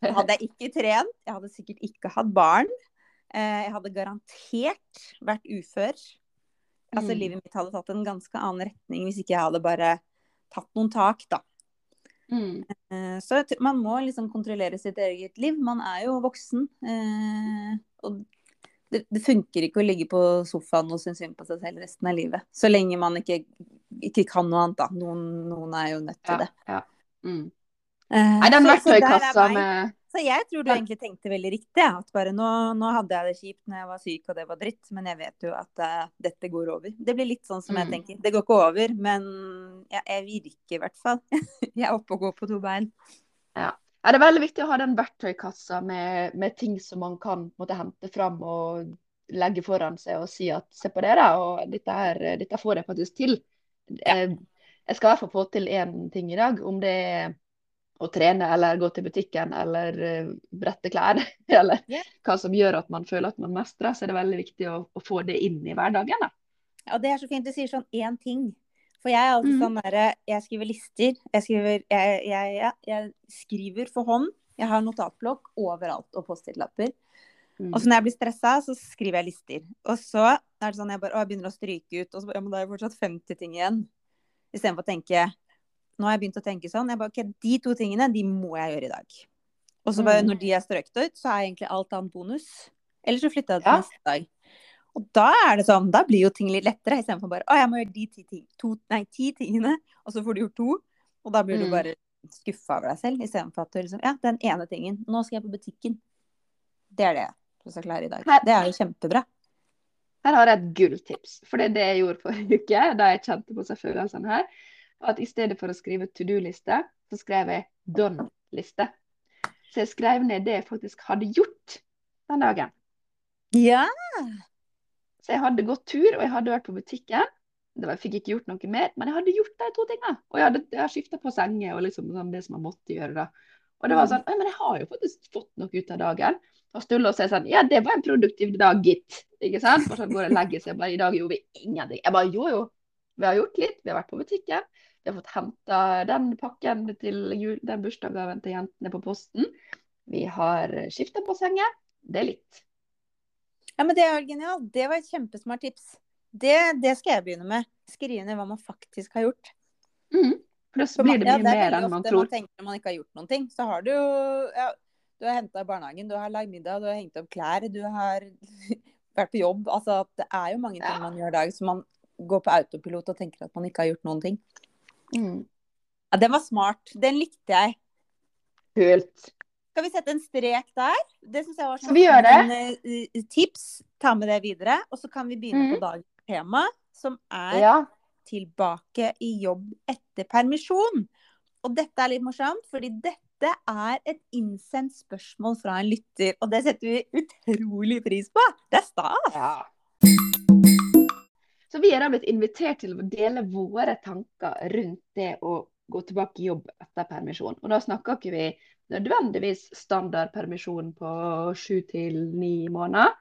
hadde jeg ikke trent. Jeg hadde sikkert ikke hatt barn. Eh, Jeg hadde garantert vært ufør. Altså Mm. Livet mitt hadde tatt en ganske annen retning hvis ikke jeg hadde bare tatt noen tak, da. Mm. Eh, Så man må liksom kontrollere sitt eget liv. Man er jo voksen. eh, Og det, det funker ikke å ligge på sofaen og synes synd på seg selv resten av livet. Så lenge man ikke, ikke kan noe annet, da. Noen, noen er jo nødt til det. ja. Mm. Eh, Nei, den er verktøykassa med Så jeg tror du egentlig tenkte veldig riktig. At bare nå, nå hadde jeg det kjipt når jeg var syk og det var dritt, men jeg vet jo at uh, dette går over. Det blir litt sånn som jeg Mm. tenker. Det går ikke over, men ja, jeg virker i hvert fall. jeg er oppe og går på to bein. Ja, det er veldig viktig å ha den verktøykassa med, med ting som man kan måtte hente fram og legge foran seg og si at se på det, da, og dette, her, dette får jeg faktisk til. Jeg, jeg skal i hvert fall få til én ting i dag, om det er å trene eller gå til butikken eller eh, brette klær, eller hva som gjør at man føler at man mestrer, så er det veldig viktig å, å få det inn i hverdagen. Da. Ja, det er så fint. Du sier sånn én ting. For jeg er alltid mm. sånn derre Jeg skriver lister. Jeg skriver, jeg, jeg, jeg skriver for hånd. Jeg har notatblokk overalt og Post-It-lapper. Mm. Og så når jeg blir stressa, så skriver jeg lister. Og så er det sånn jeg bare å, jeg begynner å stryke ut, og så Ja, men da er jo fortsatt 50 ting igjen. Istedenfor å tenke nå har jeg begynt å tenke sånn. Jeg bare, ok, De to tingene de må jeg gjøre i dag. Og så bare Mm. når de er strøkt ut, så er egentlig alt annet bonus. Eller så flytter jeg det til Ja. neste dag. Og da er det sånn, da blir jo ting litt lettere, istedenfor bare å, jeg må gjøre de ti, ting, to, nei, ti tingene, og så får du gjort to. Og da blir du Mm. bare skuffa over deg selv, istedenfor at du liksom Ja, den ene tingen. Nå skal jeg på butikken. Det er det jeg skal klare i dag. Det er jo kjempebra. Her har jeg et gulltips. For det er det jeg gjorde forrige uke, da jeg kjente på seg følelsene her. At i stedet for å skrive to do-liste, så skrev jeg done-liste. Så jeg skrev ned det jeg faktisk hadde gjort den dagen. Ja. Så jeg hadde gått tur, og jeg hadde vært på butikken. Det var, jeg fikk ikke gjort noe mer, men jeg hadde gjort de to tingene. Og jeg hadde, jeg har skifta på senger og liksom sånn det som jeg måtte gjøre. da. Og det var sånn Men jeg har jo faktisk fått noe ut av dagen. Og Sturle og sier sånn Ja, det var en produktiv dag, gitt. Ikke sant? Og så går og legger seg bare I dag gjorde vi ingenting. Jeg bare jo, jo. Vi har gjort litt. Vi har vært på butikken. Vi har fått henta den pakken til jul, den bursdagsgaven til jentene på posten. Vi har skifta på senger. Det er litt. Ja, men det er jo genialt. Det var et kjempesmart tips. Det, det skal jeg begynne med. Skrive ned hva man faktisk har gjort. Mm. Pluss blir det ja, mye er mer enn man tror. Man tenker når man ikke har gjort noen ting, så har du jo ja, Du har henta barnehagen, du har lagd middag, du har hengt opp klær, du har vært på jobb. Altså, det er jo mange ting Ja. man gjør i dag som man går på autopilot og tenker at man ikke har gjort noen ting. Mm. Ja, Den var smart. Den likte jeg. Kult. Skal vi sette en strek der? Det syns jeg var sånn, det? eh, tips. Ta med det videre. Og så kan vi begynne mm. på dagens tema, som er Ja. tilbake i jobb etter permisjon. Og dette er litt morsomt, fordi dette er et innsendt spørsmål fra en lytter. Og det setter vi utrolig pris på. Det er stas. Ja. Så vi er da blitt invitert til å dele våre tanker rundt det å gå tilbake i jobb etter permisjon. Og da snakker ikke vi nødvendigvis standardpermisjon på sju til ni måneder.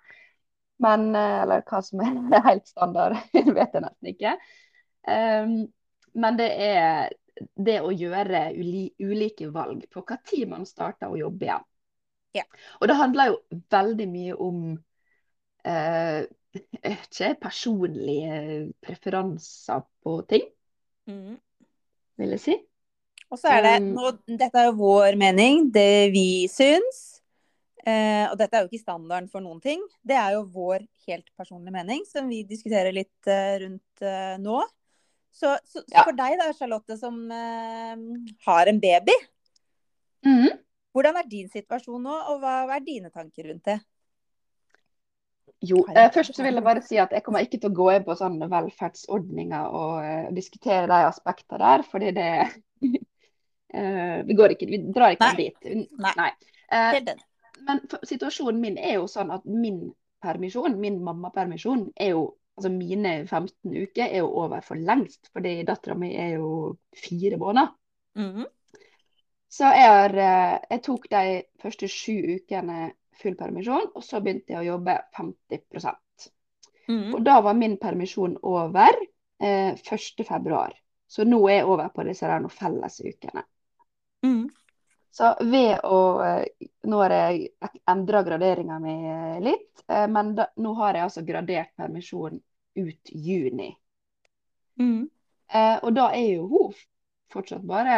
Men, eh, eller hva som er helt standard, vet jeg nesten ikke. Um, men det er det å gjøre uli ulike valg på hva tid man starter å jobbe igjen. Ja. Og det handler jo veldig mye om uh, ikke, personlige preferanser på ting, mm. vil jeg si. Og så er det Um, nå, Dette er jo vår mening, det vi syns. Eh, og dette er jo ikke standarden for noen ting. Det er jo vår helt personlige mening, som vi diskuterer litt eh, rundt eh, nå. Så, så, så Ja. for deg da, Charlotte, som eh, har en baby, Mhm. hvordan er din situasjon nå, og hva, hva er dine tanker rundt det? Jo, eh, først så vil jeg bare si at jeg kommer ikke til å gå inn på sånne velferdsordninger og eh, diskutere de aspektene der, fordi det eh, Vi går ikke, vi drar ikke Nei. dit. Nei. Nei. Uh, men for, situasjonen min er jo sånn at min permisjon, min mammapermisjon, er jo Altså mine 15 uker er jo over for lengst, fordi dattera mi er jo fire måneder. Mhm. Så jeg, har, eh, jeg tok de første sju ukene full permisjon, og så begynte jeg å jobbe 50 Mhm. Og da var min permisjon over eh, 1. februar. Så nå er jeg over på disse fellesukene. Mhm. Så ved å eh, Nå har jeg endra graderinga mi eh, litt, eh, men da, nå har jeg altså gradert permisjon ut juni. Mm. Eh, og da er jo hun fortsatt bare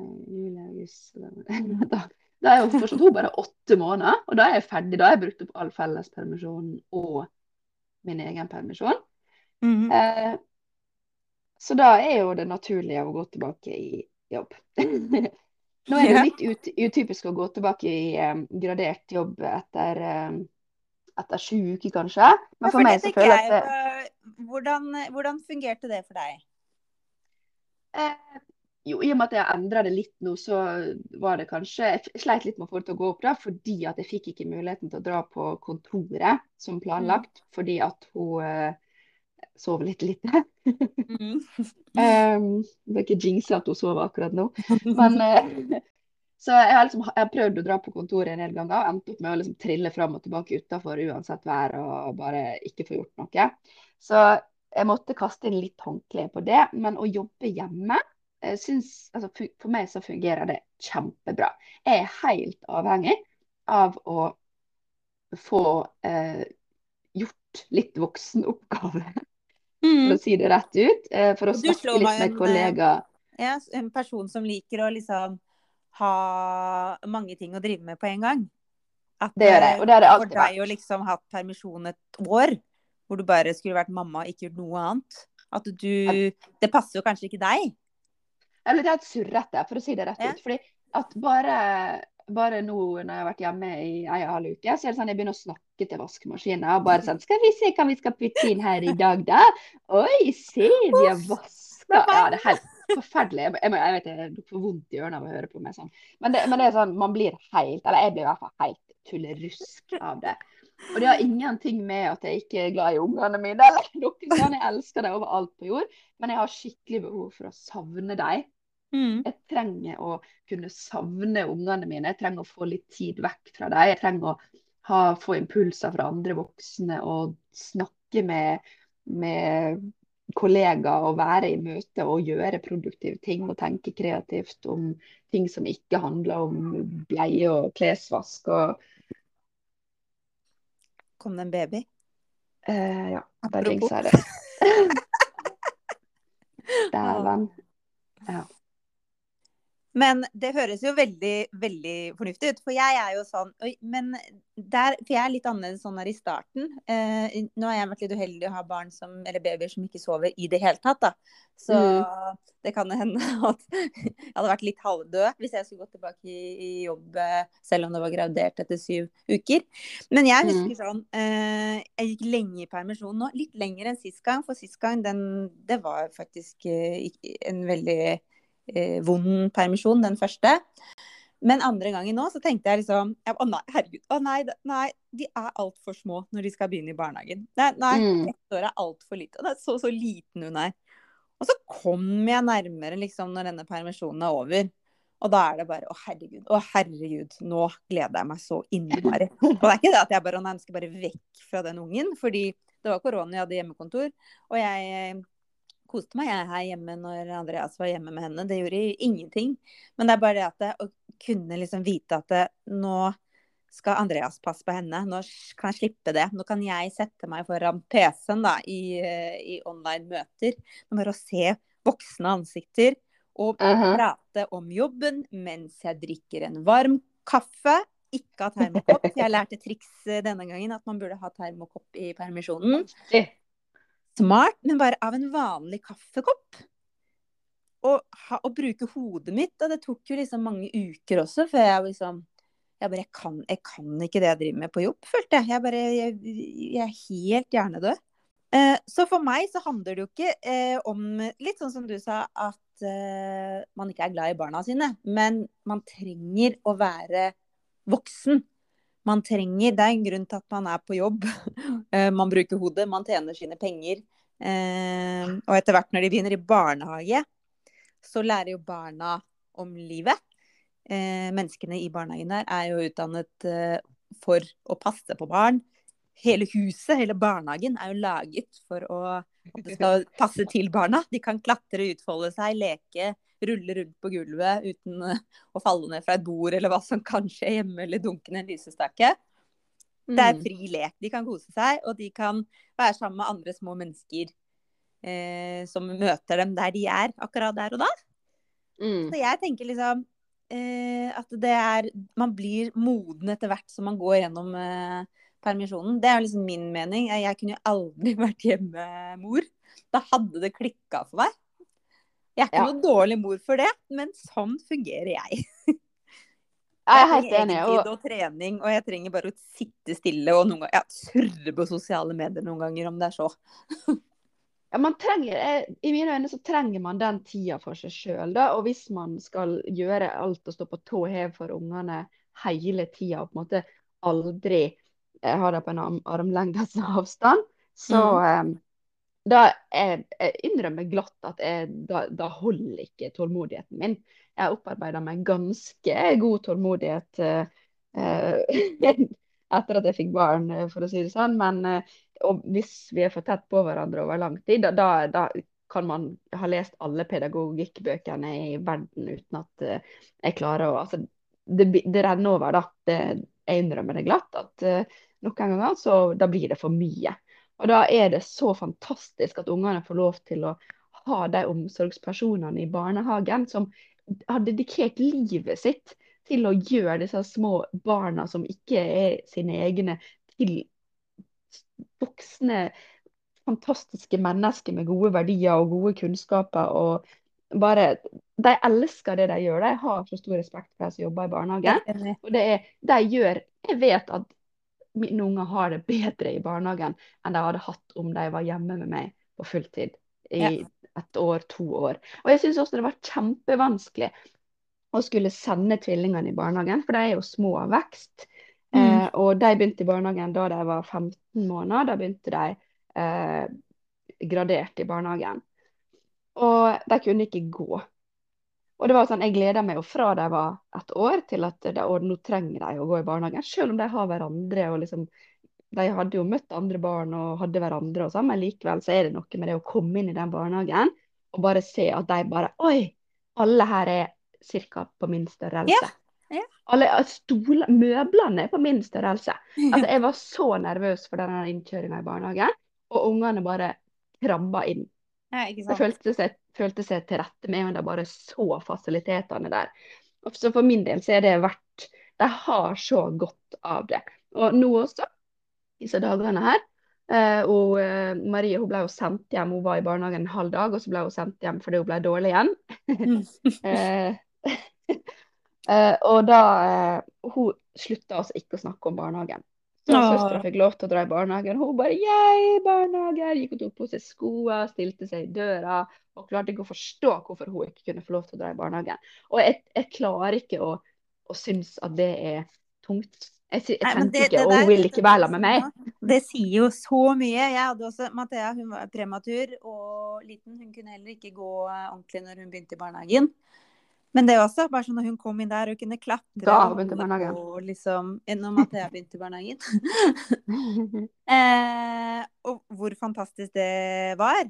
da, da er jo fortsatt hun bare åtte måneder, og da er jeg ferdig. Da har jeg brukt opp all fellespermisjonen og min egen permisjon. Mm. Eh, så da er jo det naturlige å gå tilbake i jobb. Nå er det litt ut, utypisk å gå tilbake i eh, gradert jobb etter, eh, etter sju uker, kanskje. Men Ja, for meg så føles det eh, hvordan, hvordan fungerte det for deg? Eh, jo, i og med at jeg har endra det litt nå, så var det kanskje Jeg sleit litt med å få det til å gå opp, da, fordi at jeg fikk ikke muligheten til å dra på kontoret som planlagt, fordi at hun eh, sov litt lite. Mhm. Um, det er ikke jinxy at hun sover akkurat nå. Men, uh, så jeg har, liksom, jeg har prøvd å dra på kontoret en del ganger og endt opp med å liksom trille fram og tilbake utafor uansett vær og bare ikke få gjort noe. Så jeg måtte kaste inn litt håndkle på det. Men å jobbe hjemme synes, altså, For meg så fungerer det kjempebra. Jeg er helt avhengig av å få eh, gjort litt voksenoppgaver, for å si det rett ut. Eh, for å snakke litt med en, kollegaer. Ja, en person som liker å liksom ha mange ting å drive med på en gang. At Det gjør jeg, og det har det alltid vært. For deg å liksom hatt permisjon et år, hvor du bare skulle vært mamma og ikke gjort noe annet. At du Det passer jo kanskje ikke deg. Jeg blitt helt surrete, for å si det rett Ja. ut. Fordi at bare, bare nå når jeg har vært hjemme i ei og en halv uke, så er det sånn jeg begynner å snakke til vaskemaskinen. Og bare sånn Skal vi se hva vi skal putte inn her i dag, da? Oi, se, de har vaska Ja, det er helt forferdelig. Jeg, jeg, jeg vet jeg får vondt i ørene av å høre på meg sånn. Men det, men det er sånn, man blir helt Eller jeg blir i hvert fall helt tullerusk av det. Og det har ingenting med at jeg ikke er glad i ungene mine, eller noe sånt. Jeg elsker dem overalt på jord, men jeg har skikkelig behov for å savne dem. Mm. Jeg trenger å kunne savne ungene mine. Jeg trenger å få litt tid vekk fra dem. Jeg trenger å ha, få impulser fra andre voksne og snakke med, med kollegaer og være i møte og gjøre produktive ting og tenke kreativt om ting som ikke handler om bleie og klesvask og Kom det en baby? eh, Ja, der dingsa det. Dæven. Men det høres jo veldig, veldig fornuftig ut. For jeg er jo sånn men der For jeg er litt annerledes sånn her i starten. Eh, nå har jeg vært litt uheldig å ha barn som, eller babyer som ikke sover i det hele tatt, da. Så Mm. det kan hende at jeg hadde vært litt halvdød hvis jeg skulle gått tilbake i, i jobb eh, selv om det var gradert etter syv uker. Men jeg Mm. husker sånn eh, Jeg gikk lenge i permisjon nå. Litt lenger enn sist gang. For sist gang, den, det var faktisk eh, en veldig eh, vond permisjon, den første. Men andre gangen nå så tenkte jeg liksom Å nei, herregud. Å nei, nei de er altfor små når de skal begynne i barnehagen. Nei, nei Mm. ett år er altfor lite. Og det er så, så liten hun er. Og så kom jeg nærmere liksom når denne permisjonen er over. Og da er det bare å herregud, å herregud, nå gleder jeg meg så innmari. Og det er ikke det at jeg bare å nei, jeg skal bare vekk fra den ungen, fordi det var korona, jeg hadde hjemmekontor. Og jeg koste meg jeg her hjemme når Andreas var hjemme med henne. Det gjorde ingenting. Men det er bare det at å kunne liksom vite at det, nå skal Andreas passe på henne. Nå kan jeg slippe det. Nå kan jeg sette meg foran PC-en da, i, i online møter. Men Bare å se voksne ansikter og Mhm. prate om jobben mens jeg drikker en varm kaffe. Ikke ha termokopp. Jeg lærte triks eh, denne gangen at man burde ha termokopp i permisjonen. Smart, men bare av en vanlig kaffekopp. Og, ha, og bruke hodet mitt. Og det tok jo liksom mange uker også før jeg liksom Jeg bare jeg kan, jeg kan ikke det jeg driver med på jobb, følte jeg. Jeg bare Jeg, jeg er helt hjernedød. Eh, så for meg så handler det jo ikke eh, om Litt sånn som du sa, at eh, man ikke er glad i barna sine. Men man trenger å være voksen. Man trenger Det er en grunn til at man er på jobb. Eh, man bruker hodet, man tjener sine penger. Eh, og etter hvert når de begynner i barnehage, så lærer jo barna om livet. Eh, menneskene i barnehagen der er jo utdannet for å passe på barn. Hele huset, hele barnehagen, er jo laget for å, at det skal passe til barna. De kan klatre, utfolde seg, leke, rulle rundt på gulvet uten eh, å falle ned fra et bord eller hva som kan skje hjemme, eller dunke ned en lysestake. Det er Mm. fri lek. De kan kose seg, og de kan være sammen med andre små mennesker eh, som møter dem der de er, akkurat der og da. Mm. Så jeg tenker liksom eh, at det er Man blir moden etter hvert som man går gjennom eh, permisjonen. Det er liksom min mening. Jeg, jeg kunne jo aldri vært hjemmemor. Da hadde det klikka for meg. Jeg er ikke Ja. noe dårlig mor for det, men sånn fungerer jeg. Jeg er helt enig. Og, og trening, og jeg trenger bare å sitte stille og noen ganger ja, surre på sosiale medier noen ganger, om det er så. ja, man trenger, eh, I mine øyne så trenger man den tida for seg sjøl. Og hvis man skal gjøre alt og stå på tå hev for ungene hele tida og på en måte aldri eh, ha det på en armlengdes avstand, så eh, da jeg, jeg innrømmer glatt at jeg, da, da holder ikke tålmodigheten min. Jeg har opparbeida meg ganske god tålmodighet eh, eh, etter at jeg fikk barn, eh, for å si det sånn. Men eh, hvis vi er for tett på hverandre over lang tid, da, da, kan man ha lest alle pedagogikkbøkene i verden uten at jeg klarer å altså, det, det renner over, da. Det, jeg innrømmer det glatt. At noen ganger så da blir det for mye. Og da er det så fantastisk at ungene får lov til å ha de omsorgspersonene i barnehagen som har dedikert livet sitt til å gjøre disse små barna som ikke er sine egne, til voksne, fantastiske mennesker med gode verdier og gode kunnskaper. og bare, De elsker det de gjør. De har så stor respekt for de som jobber i barnehagen. Og det er, de gjør, Jeg vet at mine unger har det bedre i barnehagen enn de hadde hatt om de var hjemme med meg på fulltid i ja. et år, to år. Og jeg syns også det var kjempevanskelig å skulle sende tvillingene i barnehagen, for de er jo små av vekst. Mm. Eh, og de begynte i barnehagen da de var 15 måneder. Da begynte de eh, gradert i barnehagen. Og de kunne ikke gå. Og det var sånn, Jeg gleda meg jo fra de var et år, til at de, nå trenger de å gå i barnehagen. Selv om de har hverandre. og liksom, De hadde jo møtt andre barn og hadde hverandre, og sånn, men likevel så er det noe med det å komme inn i den barnehagen og bare se at de bare Oi! Alle her er ca. på min størrelse. Yeah. Ja. Alle stole, Møblene er på min størrelse. Altså, jeg var så nervøs for denne innkjøringa i barnehagen, og ungene bare krabba inn. Ja, det føltes seg, følte seg til rette med men de bare så fasilitetene der. Og så for min del så er det verdt De har så godt av det. Og nå også, disse dagene her, Uh, og uh, Marie hun ble jo sendt hjem, hun var i barnehagen en halv dag, og så ble hun sendt hjem fordi hun ble dårlig igjen. uh, og da Hun slutta altså ikke å snakke om barnehagen. Så søstera fikk lov til å dra i barnehagen. Hun bare 'jeg barnehager! Gikk og tok på seg skoene, stilte seg i døra. Og klarte ikke å forstå hvorfor hun ikke kunne få lov til å dra i barnehagen. Og jeg, jeg klarer ikke å, å synes at det er tungt. Jeg, jeg Nei, tenkte det, ikke, og hun vil ikke være sammen med meg. Det sier jo så mye. Jeg hadde også, Mathea hun var prematur og liten. Hun kunne heller ikke gå ordentlig når hun begynte i barnehagen. Men det også, bare sånn når hun kom inn der og kunne klatre Da begynte barnehagen. Og liksom, Når Mathea begynte i barnehagen. eh, og hvor fantastisk det var.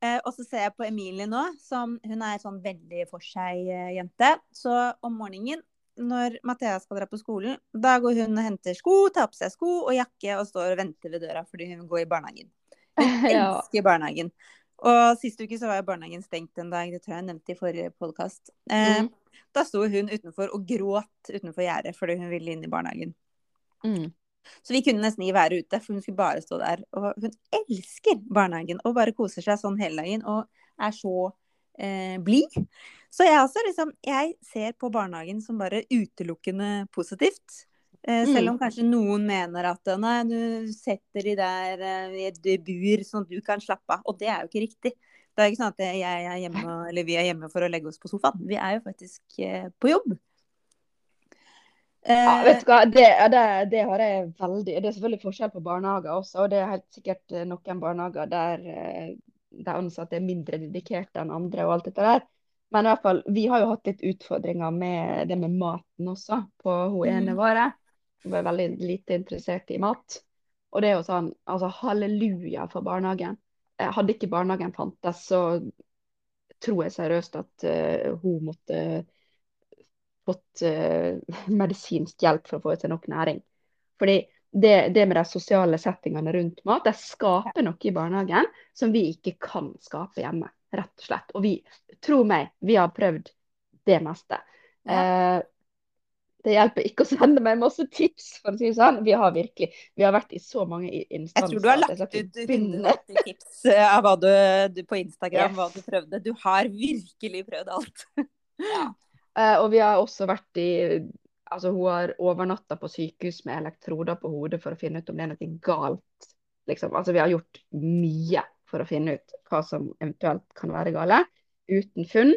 Eh, og så ser jeg på Emilie nå, som hun er sånn veldig for seg-jente. Så om morgenen når Mathea skal dra på skolen, da går hun og henter sko, tar på seg sko og jakke og står og venter ved døra fordi hun går i barnehagen. Hun elsker barnehagen. Og sist uke så var barnehagen stengt en dag, det tror jeg jeg nevnte i forrige podkast. Eh, mm. Da sto hun utenfor og gråt utenfor gjerdet fordi hun ville inn i barnehagen. Mm. Så vi kunne nesten ikke være ute, for hun skulle bare stå der. Og hun elsker barnehagen og bare koser seg sånn hele dagen og er så eh, blid. Så jeg også liksom Jeg ser på barnehagen som bare utelukkende positivt. Eh, selv om mm. kanskje noen mener at nei, du setter de der eh, i et bur sånn at du kan slappe av. Og det er jo ikke riktig. Det er ikke sånn at jeg er hjemme, eller vi er hjemme for å legge oss på sofaen. Vi er jo faktisk eh, på jobb. Ja, vet du hva, det, det, det, har jeg veldig Det er selvfølgelig forskjell på barnehager også. Og det er helt sikkert noen barnehager der de ansatte er mindre dedikerte enn andre og alt dette der. Men i hvert fall, vi har jo hatt litt utfordringer med det med maten også på hun ene mm. våre. Hun er veldig lite interessert i mat. Og det er jo sånn, altså halleluja for barnehagen. Eh, hadde ikke barnehagen fantes, så tror jeg seriøst at uh, hun måtte fått uh, medisinsk hjelp for å få i seg nok næring. Fordi det, det, med de sosiale settingene rundt mat, det skaper noe i barnehagen som vi ikke kan skape hjemme. Rett og slett. Og vi, tro meg, vi har prøvd det meste. Ja. Det hjelper ikke å sende meg masse tips, for å si det sånn. Vi har virkelig vi har vært i så mange instanser. Jeg tror du har lagt ut 180 tips eh, av hva du, du, på Instagram, yes. hva du prøvde. Du har virkelig prøvd alt. ja. Uh, og vi har også vært i Altså, hun har overnatta på sykehus med elektroder på hodet for å finne ut om det er noe galt. Liksom. Altså, vi har gjort mye for å finne ut hva som eventuelt kan være gale, uten funn.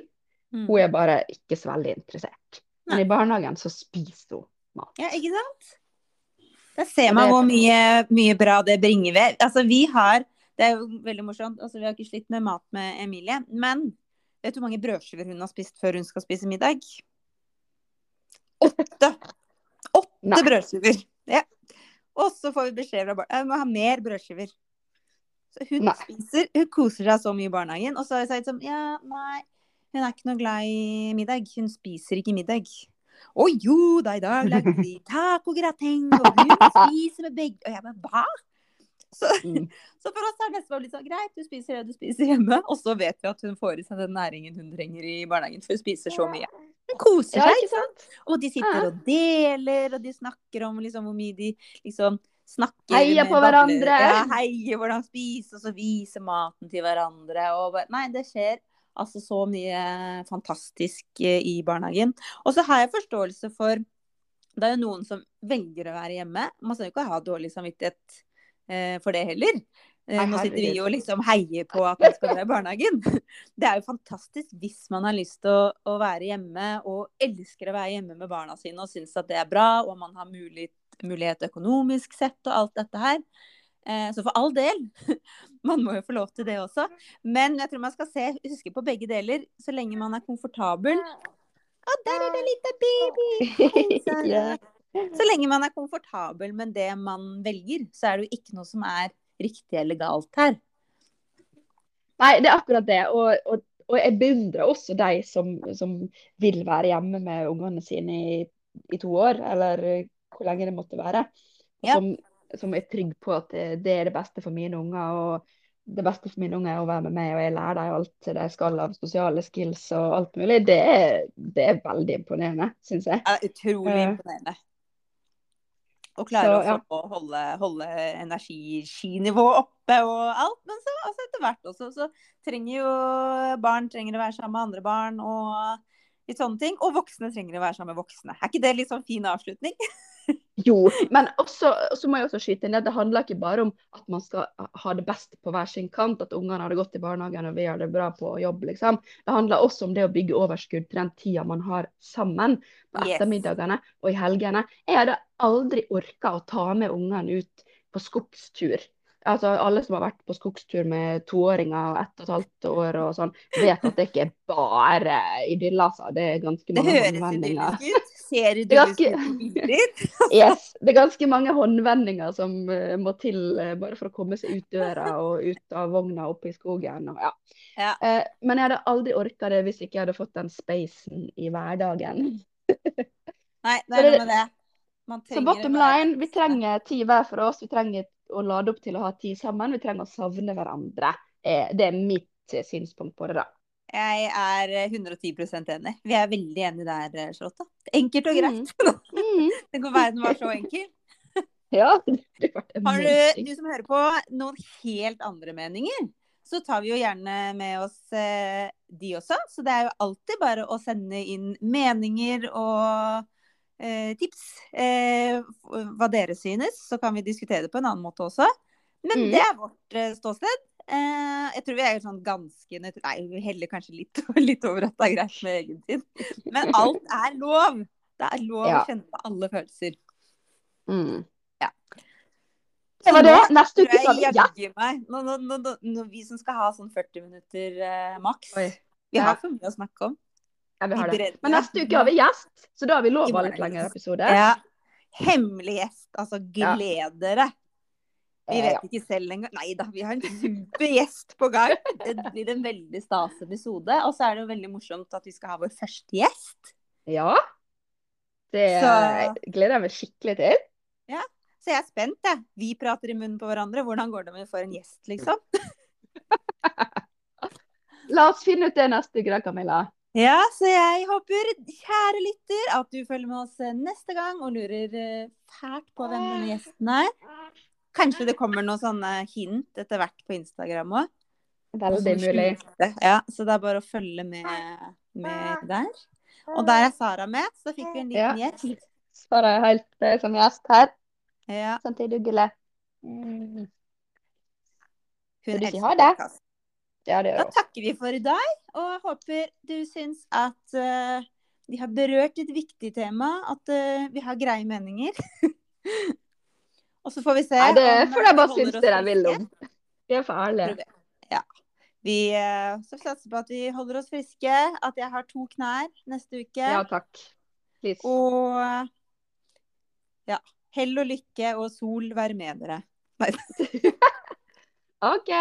Mm. Hun er bare ikke så veldig interessert. Men i barnehagen så spiser hun mat. Ja, ikke sant? Da ser man hvor mye, mye, bra det bringer ved. Altså, vi har Det er jo veldig morsomt. Altså, vi har ikke slitt med mat med Emilie. Men vet du hvor mange brødskiver hun har spist før hun skal spise middag? Åtte! Åtte brødskiver. Ja. Og så får vi beskjed fra barna vi må ha mer brødskiver. Så hun nei. spiser, hun koser seg så mye i barnehagen. Og så har jeg sagt sånn Ja, nei, hun er ikke noe glad i middag. Hun spiser ikke middag. Å jo da, i dag lagde vi tacograteng, og hun spiser med begge Og jeg bare hva? Så, Mm. så for oss er det nesten blitt litt sånn greit, du spiser det du spiser hjemme. Og så vet vi at hun får i seg den næringen hun trenger i barnehagen, for hun spiser så mye. Hun koser Ja, seg. ikke sant? Og de sitter og deler, og de snakker om liksom, hvor mye de liksom snakker med på hverandre. Ja, heier hvordan spise, og så viser maten til hverandre. Og bare, nei, det skjer altså så mye fantastisk eh, i barnehagen. Og så har jeg forståelse for Det er jo noen som velger å være hjemme. Man skal jo ikke ha dårlig samvittighet eh, for det heller. Eh, Nei, Nå sitter vi og liksom heier på at man skal være i barnehagen. Det er jo fantastisk hvis man har lyst til å, å være hjemme og elsker å være hjemme med barna sine og syns at det er bra, og man har mulighet, mulighet økonomisk sett og alt dette her. Eh, Så for all del, man må jo få lov til det også. Men jeg tror man skal se, huske på begge deler, så lenge man er komfortabel. Å, der er det en liten baby! Så lenge man er komfortabel med det man velger, så er det jo ikke noe som er riktig eller galt her. Nei, det er akkurat det. Og, og, og jeg beundrer også de som, som vil være hjemme med ungene sine i, i to år, eller hvor lenge det måtte være. Og Ja. Som, er trygg på at det, er det beste for mine unger. og det beste for mine unger er å være med meg, og jeg lærer dem alt de skal av sosiale skills og alt mulig. Det er, det er veldig imponerende, syns jeg. Er utrolig Eh. imponerende. Og klare Så, ja. å holde, holde energiskinivået oppe og alt. Men så altså etter hvert også, så trenger jo barn trenger å være sammen med andre barn og litt sånne ting. Og voksne trenger å være sammen med voksne. Er ikke det litt sånn fin avslutning? Jo, men også, så må jeg også skyte ned. det handler ikke bare om at man skal ha det best på hver sin kant, at ungene har det godt i barnehagen og vi har det bra på jobb, liksom. Det handler også om det å bygge overskudd til den tida man har sammen på ettermiddagene og i helgene. Jeg hadde aldri orka å ta med ungene ut på skogstur. Altså, alle som har vært på skogstur med toåringer og ett og et halvt år og sånn, vet at det ikke er bare idyll, altså. Det er ganske Det mange høres idyllisk ut. Ser er ganske- Yes, det er ganske mange håndvendinger som eh, må til eh, bare for å komme seg ut døra og ut av vogna oppe i skogen. Og, ja. Ja. Eh, men jeg hadde aldri orka det hvis ikke jeg hadde fått den spacen i hverdagen. Nei, det er det- noe med det. Så bottom line, vi trenger tid hver for oss. Vi trenger å lade opp til å ha tid sammen. Vi trenger å savne hverandre. Det er mitt synspunkt på det, da. Jeg er eh, 110% enig. Vi er veldig enige der, eh, Charlotte. Enkelt og greit. Mm. Tenk om verden var så enkel. Ja, det var Har du, du som hører på, noen helt andre meninger, så tar vi jo gjerne med oss eh, de også. Så det er jo alltid bare å sende inn meninger og eh, tips. Eh, hva dere synes, så kan vi diskutere det på en annen måte også. Men Mm. det er vårt eh, ståsted. Eh, jeg tror vi er sånn ganske. Nei, vi heller kanskje litt, litt over at det er greit med egen tid. Men alt er lov. Det er lov Ja. å kjenne på alle følelser. Mm. Ja. Det var det. Neste uke jeg vi ja. jaggu meg nå, nå, nå, nå, nå, Vi som skal ha sånn 40 minutter eh, maks. Oi. Vi har for mye å snakke om. Ja, vi har det. Men neste uke har vi gjest, så da har vi lov å ha litt lengre episode. Ja. Hemmelig gjest. Altså, Ja. gled dere. Vi Eh, vet ikke selv engang. Nei da, vi har en super gjest på gang. Det blir en veldig stas episode. Og så er det jo veldig morsomt at vi skal ha vår første gjest. Ja. Det Så- gleder jeg meg skikkelig til. Så jeg er spent, jeg. Vi prater i munnen på hverandre. Hvordan går det om vi får en gjest, liksom? La oss finne ut det neste uke, Camilla. Ja, så jeg håper, kjære lytter, at du følger med oss neste gang og lurer eh, fælt på hvem denne gjesten er. Kanskje det kommer noen sånne hint etter hvert på Instagram òg. Veldig mulig. Ja, så det er bare å følge med, med der. Og der er Sara med, så fikk vi en liten Ja. gjest. Sara er helt eh, som gjest her. Ja, Samtidig ugle. Mm. hun Vil du si ha det? Ja, det Da gjør hun. takker vi for i dag, og håper du syns at uh, vi har berørt et viktig tema, at uh, vi har greie meninger. og så får vi se Nei, det får jeg bare synes dere er ville om. Vi er for ærlige. Ja. Vi eh, så satser på at vi holder oss friske, at jeg har to knær neste uke. Ja, takk. Please. Og ja, hell og lykke og sol være med dere. OK.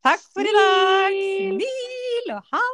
Takk for i dag! Smil! Og ha